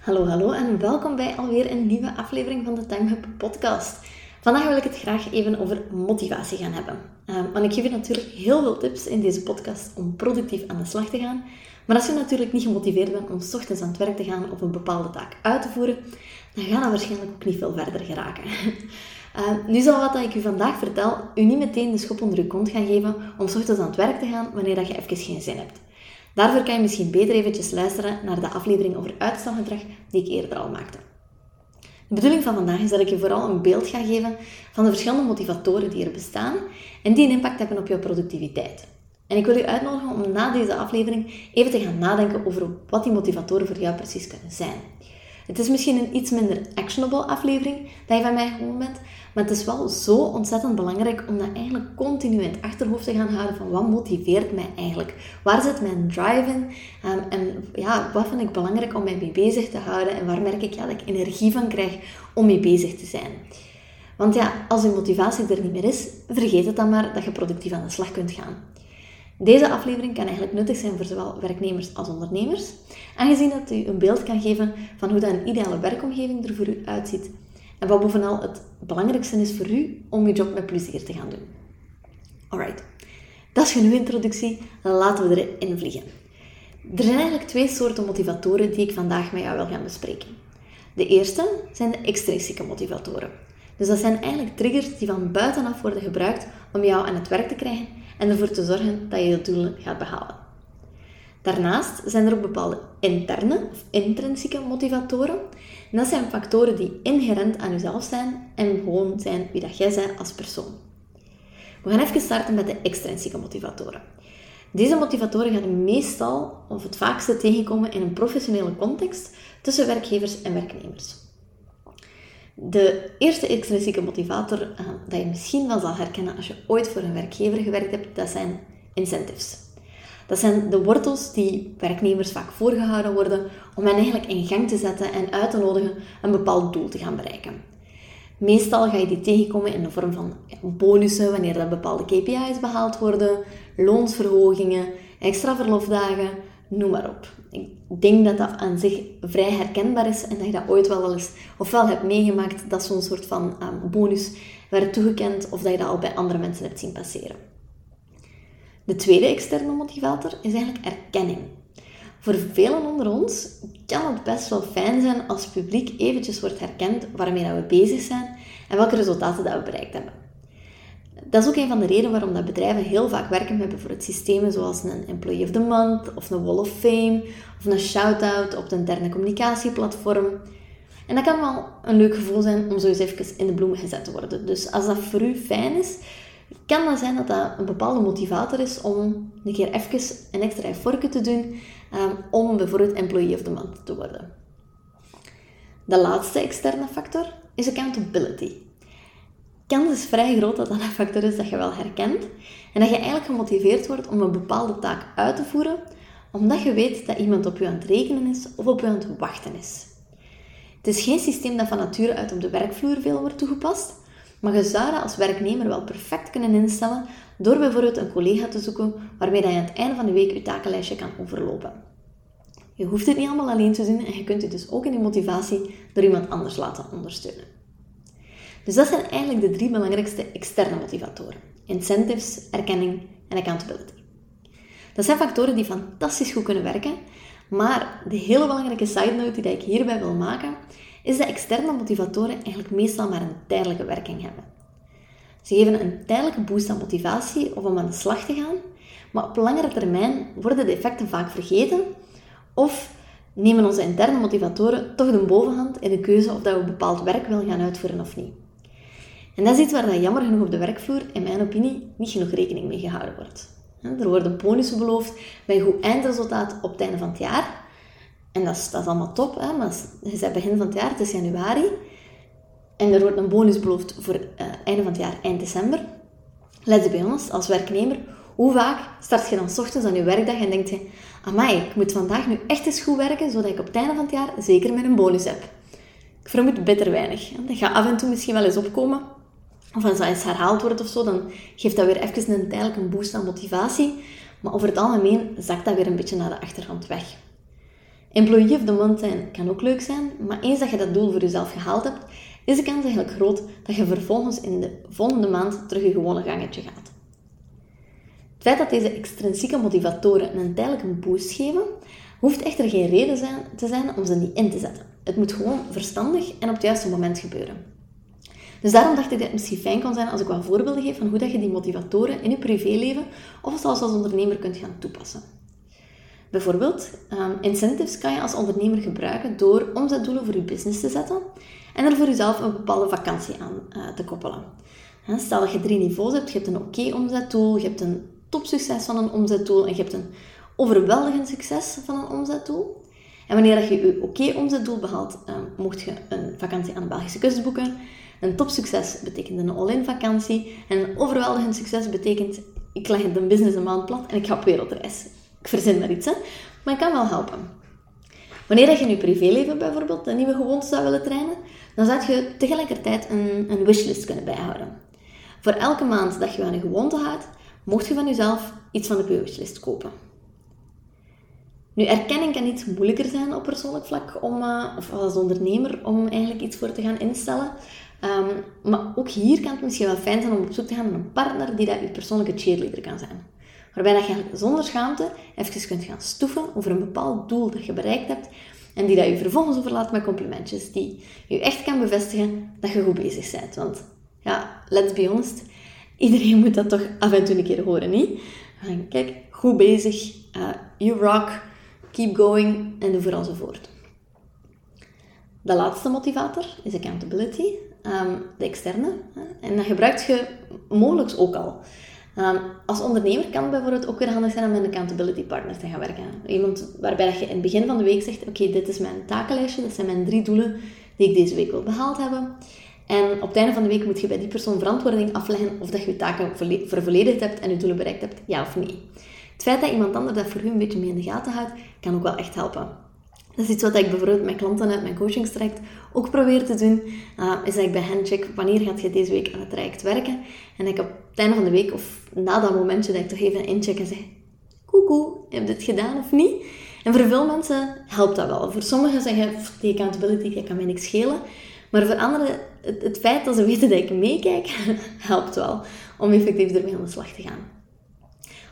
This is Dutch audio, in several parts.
Hallo, hallo en welkom bij alweer een nieuwe aflevering van de Time podcast. Vandaag wil ik het graag even over motivatie gaan hebben. Uh, want ik geef je natuurlijk heel veel tips in deze podcast om productief aan de slag te gaan. Maar als je natuurlijk niet gemotiveerd bent om s ochtends aan het werk te gaan of een bepaalde taak uit te voeren, dan ga je waarschijnlijk ook niet veel verder geraken. Uh, nu zal wat ik u vandaag vertel, u niet meteen de schop onder uw kont gaan geven om s ochtends aan het werk te gaan wanneer dat je even geen zin hebt. Daarvoor kan je misschien beter eventjes luisteren naar de aflevering over uitstelgedrag die ik eerder al maakte. De bedoeling van vandaag is dat ik je vooral een beeld ga geven van de verschillende motivatoren die er bestaan en die een impact hebben op jouw productiviteit. En ik wil je uitnodigen om na deze aflevering even te gaan nadenken over wat die motivatoren voor jou precies kunnen zijn. Het is misschien een iets minder actionable aflevering dat je van mij gewoon bent, maar het is wel zo ontzettend belangrijk om dat eigenlijk continu in het achterhoofd te gaan houden van wat motiveert mij eigenlijk? Waar zit mijn drive in? Um, en ja, wat vind ik belangrijk om mij mee bezig te houden? En waar merk ik dat ik energie van krijg om mee bezig te zijn? Want ja, als je motivatie er niet meer is, vergeet het dan maar dat je productief aan de slag kunt gaan. Deze aflevering kan eigenlijk nuttig zijn voor zowel werknemers als ondernemers, aangezien dat u een beeld kan geven van hoe dat een ideale werkomgeving er voor u uitziet en wat bovenal het belangrijkste is voor u om uw job met plezier te gaan doen. Alright, dat is genoeg introductie, laten we erin vliegen. Er zijn eigenlijk twee soorten motivatoren die ik vandaag met jou wil gaan bespreken. De eerste zijn de extrinsieke motivatoren. Dus dat zijn eigenlijk triggers die van buitenaf worden gebruikt om jou aan het werk te krijgen en ervoor te zorgen dat je je doelen gaat behalen. Daarnaast zijn er ook bepaalde interne of intrinsieke motivatoren. En dat zijn factoren die inherent aan jezelf zijn en gewoon zijn wie dat jij bent als persoon. We gaan even starten met de extrinsieke motivatoren. Deze motivatoren gaan meestal of het vaakste tegenkomen in een professionele context tussen werkgevers en werknemers. De eerste extrinsieke motivator uh, dat je misschien wel zal herkennen als je ooit voor een werkgever gewerkt hebt, dat zijn incentives. Dat zijn de wortels die werknemers vaak voorgehouden worden om hen eigenlijk in gang te zetten en uit te nodigen een bepaald doel te gaan bereiken. Meestal ga je die tegenkomen in de vorm van bonussen wanneer er bepaalde KPI's behaald worden, loonsverhogingen, extra verlofdagen, noem maar op. Ik denk dat dat aan zich vrij herkenbaar is en dat je dat ooit wel eens ofwel hebt meegemaakt dat zo'n soort van um, bonus werd toegekend of dat je dat al bij andere mensen hebt zien passeren. De tweede externe motivator is eigenlijk erkenning. Voor velen onder ons kan het best wel fijn zijn als het publiek eventjes wordt herkend waarmee we bezig zijn en welke resultaten dat we bereikt hebben. Dat is ook een van de redenen waarom dat bedrijven heel vaak werken met bijvoorbeeld systemen zoals een Employee of the Month of een Wall of Fame of een shout-out op het interne communicatieplatform. En dat kan wel een leuk gevoel zijn om zo eens even in de bloemen gezet te worden. Dus als dat voor u fijn is, kan dat zijn dat dat een bepaalde motivator is om een keer even een extra effort te doen um, om bijvoorbeeld Employee of the Month te worden. De laatste externe factor is accountability kans is vrij groot dat dat een factor is dat je wel herkent en dat je eigenlijk gemotiveerd wordt om een bepaalde taak uit te voeren, omdat je weet dat iemand op je aan het rekenen is of op je aan het wachten is. Het is geen systeem dat van nature uit op de werkvloer veel wordt toegepast, maar je zou dat als werknemer wel perfect kunnen instellen door bijvoorbeeld een collega te zoeken waarmee je aan het einde van de week je takenlijstje kan overlopen. Je hoeft het niet allemaal alleen te doen en je kunt je dus ook in die motivatie door iemand anders laten ondersteunen. Dus dat zijn eigenlijk de drie belangrijkste externe motivatoren. Incentives, erkenning en accountability. Dat zijn factoren die fantastisch goed kunnen werken, maar de hele belangrijke side note die ik hierbij wil maken, is dat externe motivatoren eigenlijk meestal maar een tijdelijke werking hebben. Ze geven een tijdelijke boost aan motivatie om aan de slag te gaan, maar op langere termijn worden de effecten vaak vergeten of nemen onze interne motivatoren toch de bovenhand in de keuze of dat we bepaald werk willen gaan uitvoeren of niet. En dat is iets waar dat jammer genoeg op de werkvloer, in mijn opinie, niet genoeg rekening mee gehouden wordt. Er worden bonussen beloofd bij een goed eindresultaat op het einde van het jaar. En dat is, dat is allemaal top, hè? maar je bent begin van het jaar, het is januari. En er wordt een bonus beloofd voor uh, einde van het jaar, eind december. Let's be honest, als werknemer, hoe vaak start je dan ochtends aan je werkdag en denk je, amai, ik moet vandaag nu echt eens goed werken, zodat ik op het einde van het jaar zeker een bonus heb. Ik vermoed bitter weinig. Dat gaat af en toe misschien wel eens opkomen, of als dat eens herhaald wordt of zo, dan geeft dat weer even een tijdelijke boost aan motivatie. Maar over het algemeen zakt dat weer een beetje naar de achtergrond weg. Employee of the month zijn kan ook leuk zijn, maar eens dat je dat doel voor jezelf gehaald hebt, is de kans eigenlijk groot dat je vervolgens in de volgende maand terug je gewone gangetje gaat. Het feit dat deze extrinsieke motivatoren een tijdelijke boost geven, hoeft echter geen reden te zijn om ze niet in te zetten. Het moet gewoon verstandig en op het juiste moment gebeuren. Dus daarom dacht ik dat het misschien fijn kon zijn als ik wat voorbeelden geef van hoe dat je die motivatoren in je privéleven of zelfs als ondernemer kunt gaan toepassen. Bijvoorbeeld, um, incentives kan je als ondernemer gebruiken door omzetdoelen voor je business te zetten en er voor jezelf een bepaalde vakantie aan uh, te koppelen. Stel dat je drie niveaus hebt, je hebt een oké omzetdoel, je hebt een topsucces van een omzetdoel en je hebt een overweldigend succes van een omzetdoel. En wanneer je je oké omzetdoel behaalt, um, mocht je een vakantie aan de Belgische kust boeken. Een topsucces betekent een all-in vakantie. En een overweldigend succes betekent, ik leg de business een maand plat en ik ga op wereldreis. Ik verzin maar iets, hè. Maar ik kan wel helpen. Wanneer je in je privéleven bijvoorbeeld een nieuwe gewoonte zou willen trainen, dan zou je tegelijkertijd een, een wishlist kunnen bijhouden. Voor elke maand dat je aan een gewoonte houdt, mocht je van jezelf iets van je wishlist kopen. Nu, erkenning kan iets moeilijker zijn op persoonlijk vlak, om, uh, of als ondernemer, om eigenlijk iets voor te gaan instellen. Um, maar ook hier kan het misschien wel fijn zijn om op zoek te gaan naar een partner die dat je persoonlijke cheerleader kan zijn. Waarbij dat je zonder schaamte even kunt gaan stoeven over een bepaald doel dat je bereikt hebt en die dat je vervolgens overlaat met complimentjes, die je echt kan bevestigen dat je goed bezig bent. Want ja, let's be honest, iedereen moet dat toch af en toe een keer horen, niet? Kijk, goed bezig, uh, you rock, keep going en vooral voort. De laatste motivator is accountability, um, de externe. En dat gebruik je mogelijk ook al. Um, als ondernemer kan het bijvoorbeeld ook weer handig zijn om met een accountability partner te gaan werken. Iemand waarbij je in het begin van de week zegt, oké, dit is mijn takenlijstje, dit zijn mijn drie doelen die ik deze week wil behaald hebben. En op het einde van de week moet je bij die persoon verantwoording afleggen of dat je je taken vervolledigd hebt en je doelen bereikt hebt, ja of nee. Het feit dat iemand anders dat voor u een beetje mee in de gaten houdt, kan ook wel echt helpen. Dat is iets wat ik bijvoorbeeld met klanten uit mijn coachingstraject ook probeer te doen. Uh, is dat ik bij hen check wanneer gaat je deze week aan het traject werken. En ik op het einde van de week of na dat momentje dat ik toch even incheck en zeg: Koekoe, heb je dit gedaan of niet? En voor veel mensen helpt dat wel. Voor sommigen zeggen die accountability dat kan mij niks schelen. Maar voor anderen, het, het feit dat ze weten dat ik meekijk, helpt wel om effectief ermee aan de slag te gaan.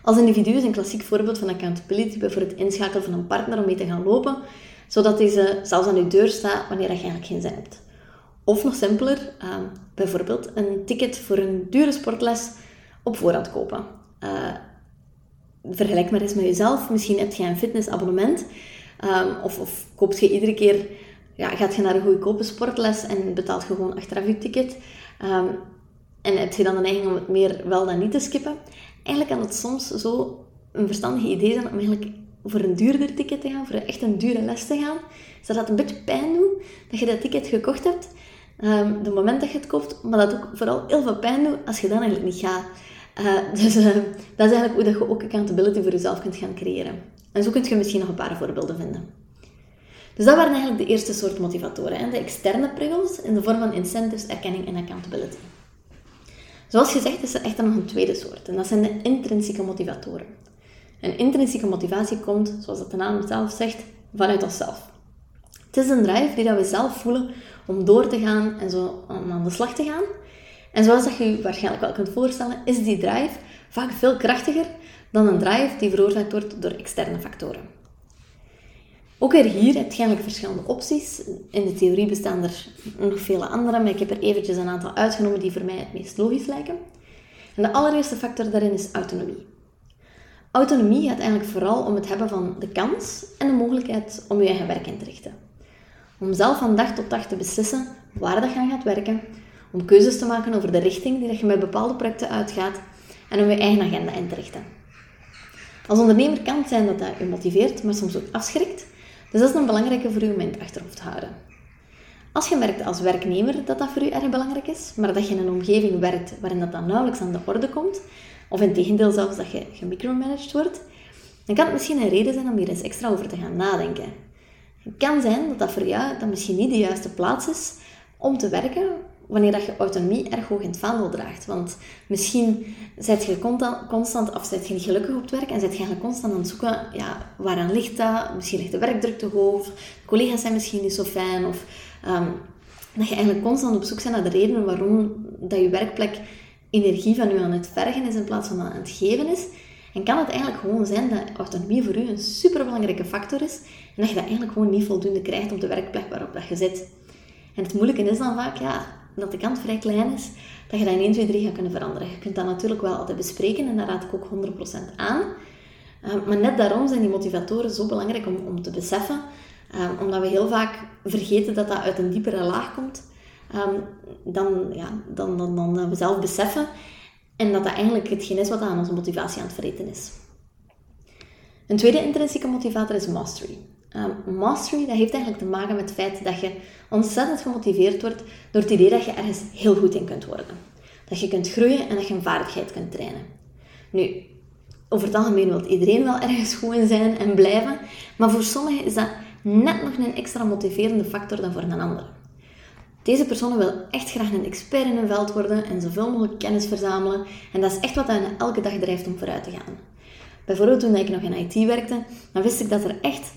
Als individu is een klassiek voorbeeld van accountability bijvoorbeeld het inschakelen van een partner om mee te gaan lopen, zodat deze zelfs aan je deur staat wanneer je eigenlijk geen zin hebt. Of nog simpeler, ehm, bijvoorbeeld een ticket voor een dure sportles op voorhand kopen. Uh, vergelijk maar eens met jezelf. Misschien heb je een fitnessabonnement. Um, of, of je iedere keer, ja, gaat je naar een goedkope sportles en betaalt je gewoon achteraf je ticket. Um, en heb je dan de neiging om het meer wel dan niet te skippen. Eigenlijk kan het soms zo een verstandig idee zijn om eigenlijk voor een duurder ticket te gaan, voor echt een dure les te gaan. Zodat het een beetje pijn doet dat je dat ticket gekocht hebt, um, de moment dat je het koopt, maar dat ook vooral heel veel pijn doet als je dan eigenlijk niet gaat. Uh, dus uh, dat is eigenlijk hoe dat je ook accountability voor jezelf kunt gaan creëren. En zo kun je misschien nog een paar voorbeelden vinden. Dus dat waren eigenlijk de eerste soort motivatoren. Hè? De externe prikkels in de vorm van incentives, erkenning en accountability. Zoals gezegd is er echter nog een tweede soort. En dat zijn de intrinsieke motivatoren. Een intrinsieke motivatie komt, zoals het de naam zelf zegt, vanuit onszelf. Het is een drive die dat we zelf voelen om door te gaan en zo aan de slag te gaan. En zoals dat je je waarschijnlijk wel kunt voorstellen, is die drive vaak veel krachtiger dan een drive die veroorzaakt wordt door externe factoren. Ook weer hier heb je verschillende opties. In de theorie bestaan er nog vele andere, maar ik heb er eventjes een aantal uitgenomen die voor mij het meest logisch lijken. En de allereerste factor daarin is autonomie. Autonomie gaat eigenlijk vooral om het hebben van de kans en de mogelijkheid om je eigen werk in te richten. Om zelf van dag tot dag te beslissen waar dat je gaat werken, om keuzes te maken over de richting die dat je met bepaalde projecten uitgaat en om je eigen agenda in te richten. Als ondernemer kan het zijn dat dat je motiveert, maar soms ook afschrikt, Dus dat is een belangrijke voor u om in het achterhoofd te houden. Als je merkt als werknemer dat dat voor u erg belangrijk is, maar dat je in een omgeving werkt waarin dat dan nauwelijks aan de orde komt, of in tegendeel zelfs dat je gemicromanaged wordt, dan kan het misschien een reden zijn om hier eens extra over te gaan nadenken. Het kan zijn dat dat voor jou dat misschien niet de juiste plaats is om te werken wanneer dat je autonomie erg hoog in het vaandel draagt. Want misschien zit je constant, of zit je niet gelukkig op het werk en zit je eigenlijk constant aan het zoeken, ja, waaraan ligt dat? Misschien ligt de werkdruk te hoog, collega's zijn misschien niet zo fijn, of um, dat je eigenlijk constant op zoek bent naar de redenen waarom dat je werkplek energie van u aan het vergen is in plaats van aan het geven is. En kan het eigenlijk gewoon zijn dat autonomie voor u een superbelangrijke factor is en dat je dat eigenlijk gewoon niet voldoende krijgt op de werkplek waarop dat je zit. En het moeilijke is dan vaak, ja, dat de kant vrij klein is, dat je dat in 1, 2, 3 gaat kunnen veranderen. Je kunt dat natuurlijk wel altijd bespreken en daar raad ik ook 100% aan. Uh, maar net daarom zijn die motivatoren zo belangrijk om, om te beseffen, uh, omdat we heel vaak vergeten dat dat uit een diepere laag komt um, dan, ja, dan, dan, dan we zelf beseffen. En dat dat eigenlijk hetgeen is wat aan onze motivatie aan het verreten is. Een tweede intrinsieke motivator is mastery. Um, mastery dat heeft eigenlijk te maken met het feit dat je ontzettend gemotiveerd wordt door het idee dat je ergens heel goed in kunt worden. Dat je kunt groeien en dat je een vaardigheid kunt trainen. Nu, over het algemeen wil iedereen wel ergens goed in zijn en blijven, maar voor sommigen is dat net nog een extra motiverende factor dan voor een ander. Deze persoon wil echt graag een expert in een veld worden en zoveel mogelijk kennis verzamelen. En dat is echt wat hen elke dag drijft om vooruit te gaan. Bijvoorbeeld toen ik nog in IT werkte, dan wist ik dat er echt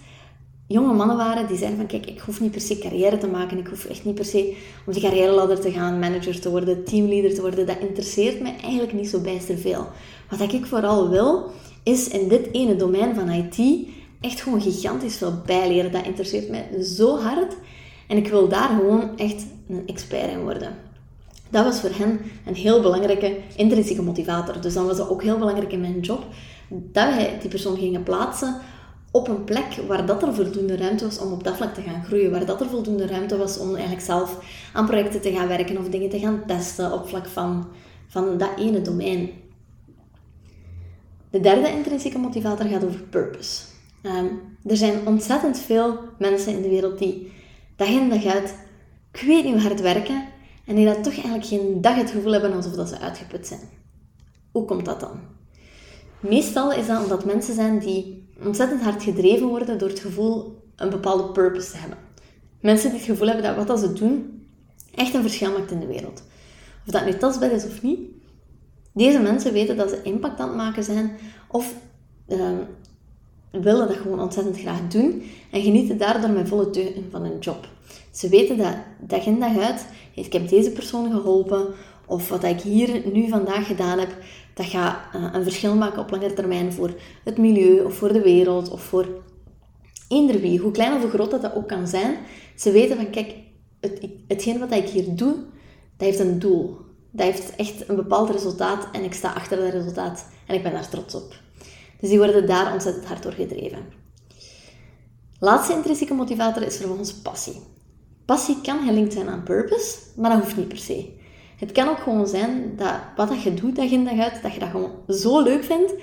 jonge mannen waren die zeiden van kijk, ik hoef niet per se carrière te maken. Ik hoef echt niet per se om die carrière te gaan, manager te worden, teamleader te worden. Dat interesseert mij eigenlijk niet zo bijster veel. Wat ik vooral wil, is in dit ene domein van IT echt gewoon gigantisch veel bijleren. Dat interesseert mij zo hard. En ik wil daar gewoon echt een expert in worden. Dat was voor hen een heel belangrijke intrinsieke motivator. Dus dan was het ook heel belangrijk in mijn job dat wij die persoon gingen plaatsen op een plek waar dat er voldoende ruimte was om op dat vlak te gaan groeien. Waar dat er voldoende ruimte was om eigenlijk zelf aan projecten te gaan werken of dingen te gaan testen op vlak van, van dat ene domein. De derde intrinsieke motivator gaat over purpose. Ehm, er zijn ontzettend veel mensen in de wereld die dag in dag uit, ik weet niet hoe hard werken en die dat toch eigenlijk geen dag het gevoel hebben alsof dat ze uitgeput zijn. Hoe komt dat dan? Meestal is dat omdat mensen zijn die ontzettend hard gedreven worden door het gevoel een bepaalde purpose te hebben. Mensen die het gevoel hebben dat wat ze doen echt een verschil maakt in de wereld. Of dat nu tastbaar is of niet. Deze mensen weten dat ze impact aan het maken zijn of uh, willen dat gewoon ontzettend graag doen en genieten daardoor met volle teugen van hun job. Ze weten dat dag in dag uit, ik heb deze persoon geholpen, of wat ik hier nu vandaag gedaan heb, dat gaat eh, een verschil maken op lange termijn voor het milieu, of voor de wereld, of voor eender wie. Hoe klein of hoe groot dat, dat ook kan zijn. Ze weten van, kijk, het, hetgeen wat ik hier doe, dat heeft een doel. Dat heeft echt een bepaald resultaat en ik sta achter dat resultaat en ik ben daar trots op. Dus die worden daar ontzettend hard door gedreven. Laatste intrinsieke motivator is vervolgens passie. Passie kan gelinkt zijn aan purpose, maar dat hoeft niet per se. Het kan ook gewoon zijn dat wat dat je doet dag in dag uit, dat je dat gewoon zo leuk vindt,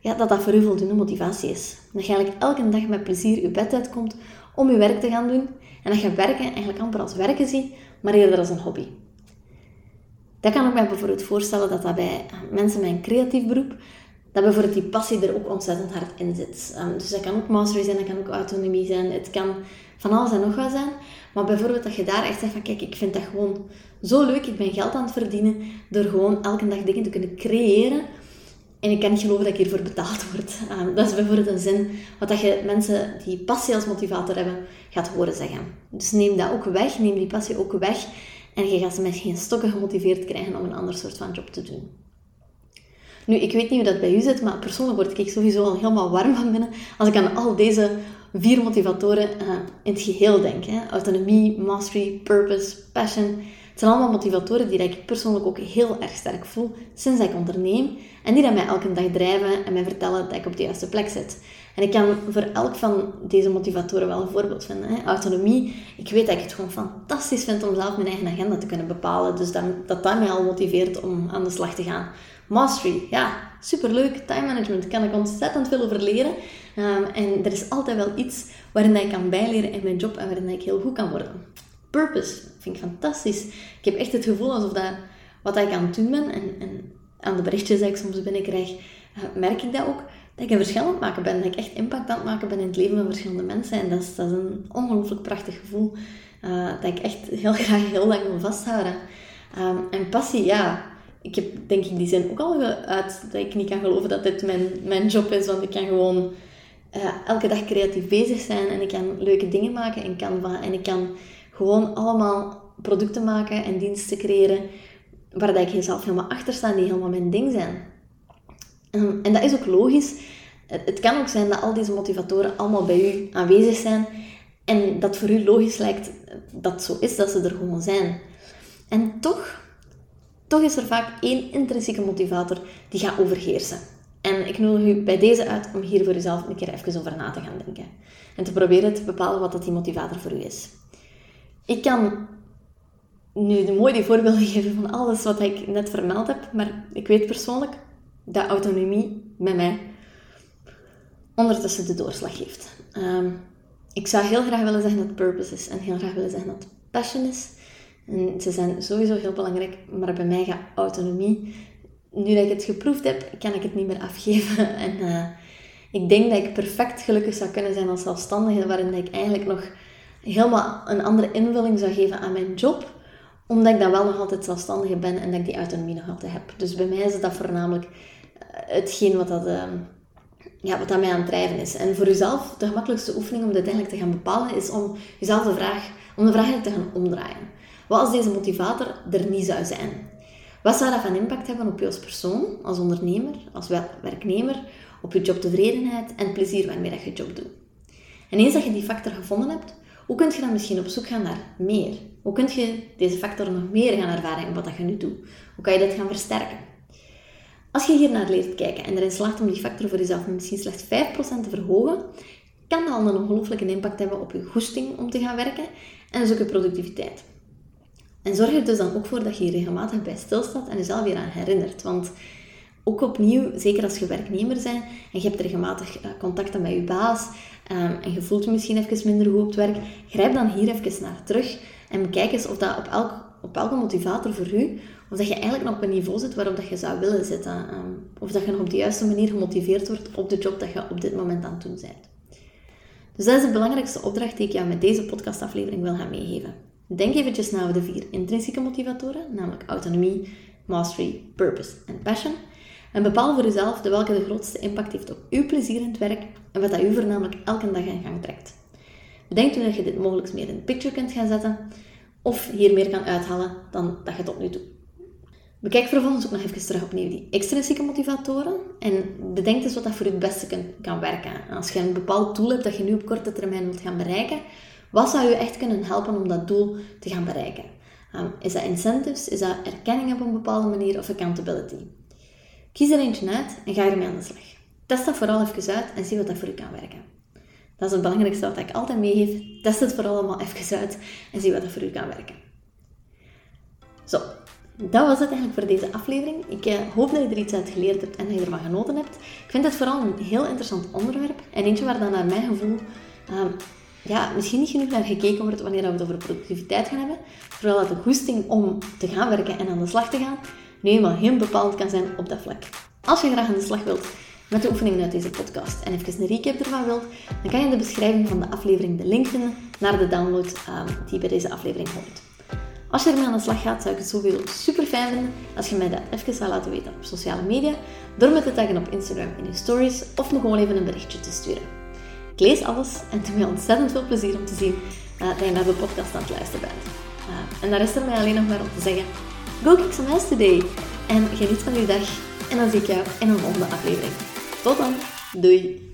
ja, dat dat voor u voldoende motivatie is. Dat je eigenlijk elke dag met plezier je bed uitkomt om je werk te gaan doen en dat je werken eigenlijk amper als werken ziet, maar eerder als een hobby. Dat kan ik mij bijvoorbeeld voorstellen dat dat bij mensen met een creatief beroep, dat bijvoorbeeld die passie er ook ontzettend hard in zit. Um, dus dat kan ook mastery zijn, dat kan ook autonomie zijn, het kan van alles en nog wat zijn. Maar bijvoorbeeld dat je daar echt zegt van kijk, ik vind dat gewoon zo leuk, ik ben geld aan het verdienen door gewoon elke dag dingen te kunnen creëren. En ik kan niet geloven dat ik hiervoor betaald word. Um, dat is bijvoorbeeld een zin wat dat je mensen die passie als motivator hebben, gaat horen zeggen. Dus neem dat ook weg, neem die passie ook weg. En je gaat ze met geen stokken gemotiveerd krijgen om een ander soort van job te doen. Nu, ik weet niet hoe dat bij u zit, maar persoonlijk word ik sowieso al helemaal warm van binnen als ik aan al deze vier motivatoren uh, in het geheel denk. Hè. Autonomie, mastery, purpose, passion. Het zijn allemaal motivatoren die ik persoonlijk ook heel erg sterk voel sinds ik onderneem. En die dat mij elke dag drijven en mij vertellen dat ik op de juiste plek zit. En ik kan voor elk van deze motivatoren wel een voorbeeld vinden. Hè. Autonomie, ik weet dat ik het gewoon fantastisch vind om zelf mijn eigen agenda te kunnen bepalen. Dus dat dat, dat mij al motiveert om aan de slag te gaan. Mastery, ja, superleuk. Time management, kan ik ontzettend veel over leren. Ehm, en er is altijd wel iets waarin ik kan bijleren in mijn job en waarin ik heel goed kan worden. Purpose vind ik fantastisch. Ik heb echt het gevoel alsof dat wat ik aan het doen ben en, en aan de berichtjes die ik soms binnenkrijg, eh, merk ik dat ook, dat ik een verschil aan het maken ben. Dat ik echt impact aan het maken ben in het leven van verschillende mensen. En dat is, dat is een ongelooflijk prachtig gevoel. Uh, dat ik echt heel graag heel lang wil vasthouden. Um, en passie, ja. Ik heb denk ik die zin ook al uit dat ik niet kan geloven dat dit mijn, mijn job is. Want ik kan gewoon uh, elke dag creatief bezig zijn. En ik kan leuke dingen maken in Canva. En ik kan gewoon allemaal producten maken en diensten creëren waar dat ik zelf helemaal achter sta, die helemaal mijn ding zijn. Ehm, en dat is ook logisch. Het, kan ook zijn dat al deze motivatoren allemaal bij u aanwezig zijn en dat voor u logisch lijkt dat het zo is, dat ze er gewoon zijn. En toch, toch is er vaak één intrinsieke motivator die gaat overheersen. En ik nodig u bij deze uit om hier voor uzelf een keer even over na te gaan denken. En te proberen te bepalen wat dat die motivator voor u is. Ik kan nu mooi die voorbeelden geven van alles wat ik net vermeld heb, maar ik weet persoonlijk dat autonomie bij mij ondertussen de doorslag heeft. Um, ik zou heel graag willen zeggen dat purpose is en heel graag willen zeggen dat passion is. Ze zijn sowieso heel belangrijk, maar bij mij gaat autonomie, nu dat ik het geproefd heb, kan ik het niet meer afgeven. En uh, ik denk dat ik perfect gelukkig zou kunnen zijn als zelfstandige, waarin ik eigenlijk nog helemaal een andere invulling zou geven aan mijn job omdat ik dan wel nog altijd zelfstandige ben en dat ik die autonomie nog altijd heb. Dus bij mij is dat voornamelijk eh, hetgeen wat dat, uh, ja, wat dat mij aan het drijven is. En voor jezelf, de gemakkelijkste oefening om dit eigenlijk te gaan bepalen, is om jezelf de vraag, om de vraag te gaan omdraaien. Wat als deze motivator er niet zou zijn? Wat zou dat van impact hebben op je als persoon, als ondernemer, als werknemer, op je jobtevredenheid en het plezier waarmee dat je job doet? En eens dat je die factor gevonden hebt, hoe kun je dan misschien op zoek gaan naar meer? Hoe kun je deze factor nog meer gaan ervaren in wat dat je nu doet? Hoe kan je dit gaan versterken? Als je hier naar leert kijken en erin slaagt om die factor voor jezelf misschien slechts 5% te verhogen, kan dat al een ongelooflijke impact hebben op je goesting om te gaan werken en dus ook je productiviteit. En zorg er dus dan ook voor dat je regelmatig bij stilstaat en jezelf weer aan herinnert. Want ook opnieuw, zeker als je werknemer bent en je hebt regelmatig eh, contacten met je baas ehm, en je voelt je misschien even minder goed op het werk, grijp dan hier even naar terug en bekijk eens of dat op, elk, op elke motivator voor u, of dat je eigenlijk nog op een niveau zit waarop dat je zou willen zitten. Ehm, of dat je nog op de juiste manier gemotiveerd wordt op de job dat je op dit moment aan het doen bent. Dus dat is de belangrijkste opdracht die ik jou met deze podcastaflevering wil gaan meegeven. Denk eventjes na over de vier intrinsieke motivatoren, namelijk autonomie, mastery, purpose en passion. En bepaal voor jezelf de welke de grootste impact heeft op uw plezier in het werk en wat dat u voornamelijk elke dag in gang trekt. Bedenk toen dat je dit mogelijk meer in de picture kunt gaan zetten of hier meer kan uithalen dan dat je tot nu toe. Bekijk vervolgens ook nog even terug opnieuw die extrinsieke motivatoren en bedenk eens wat dat voor je het beste kan werken. Als je een bepaald doel hebt dat je nu op korte termijn wilt gaan bereiken, wat zou je echt kunnen helpen om dat doel te gaan bereiken? Ehm, is dat incentives? Is dat erkenning op een bepaalde manier of accountability? Kies er eentje uit en ga ermee aan de slag. Test dat vooral even uit en zie wat dat voor je kan werken. Dat is het belangrijkste wat ik altijd meegeef. Test het vooral allemaal even uit en zie wat dat voor u kan werken. Zo, dat was het eigenlijk voor deze aflevering. Ik eh, hoop dat je er iets uit geleerd hebt en dat je ervan genoten hebt. Ik vind het vooral een heel interessant onderwerp en eentje waar dan naar mijn gevoel uh, ja, misschien niet genoeg naar gekeken wordt wanneer we het over productiviteit gaan hebben. Vooral dat de goesting om te gaan werken en aan de slag te gaan nu eenmaal heel bepaald kan zijn op dat vlak. Als je graag aan de slag wilt met de oefeningen uit deze podcast en even een recap ervan wilt, dan kan je in de beschrijving van de aflevering de link vinden naar de download um, die bij deze aflevering hoort. Als je ermee aan de slag gaat, zou ik het sowieso super fijn vinden als je mij dat even zou laten weten op sociale media, door me te taggen op Instagram in je stories of me gewoon even een berichtje te sturen. Lees alles en het doet mij ontzettend veel plezier om te zien uh, dat je naar de podcast aan het luisteren bent. Uh, en daar is er mij alleen nog maar om te zeggen, go kick some ass today! En geniet van je dag en dan zie ik jou in een volgende aflevering. Tot dan, doei!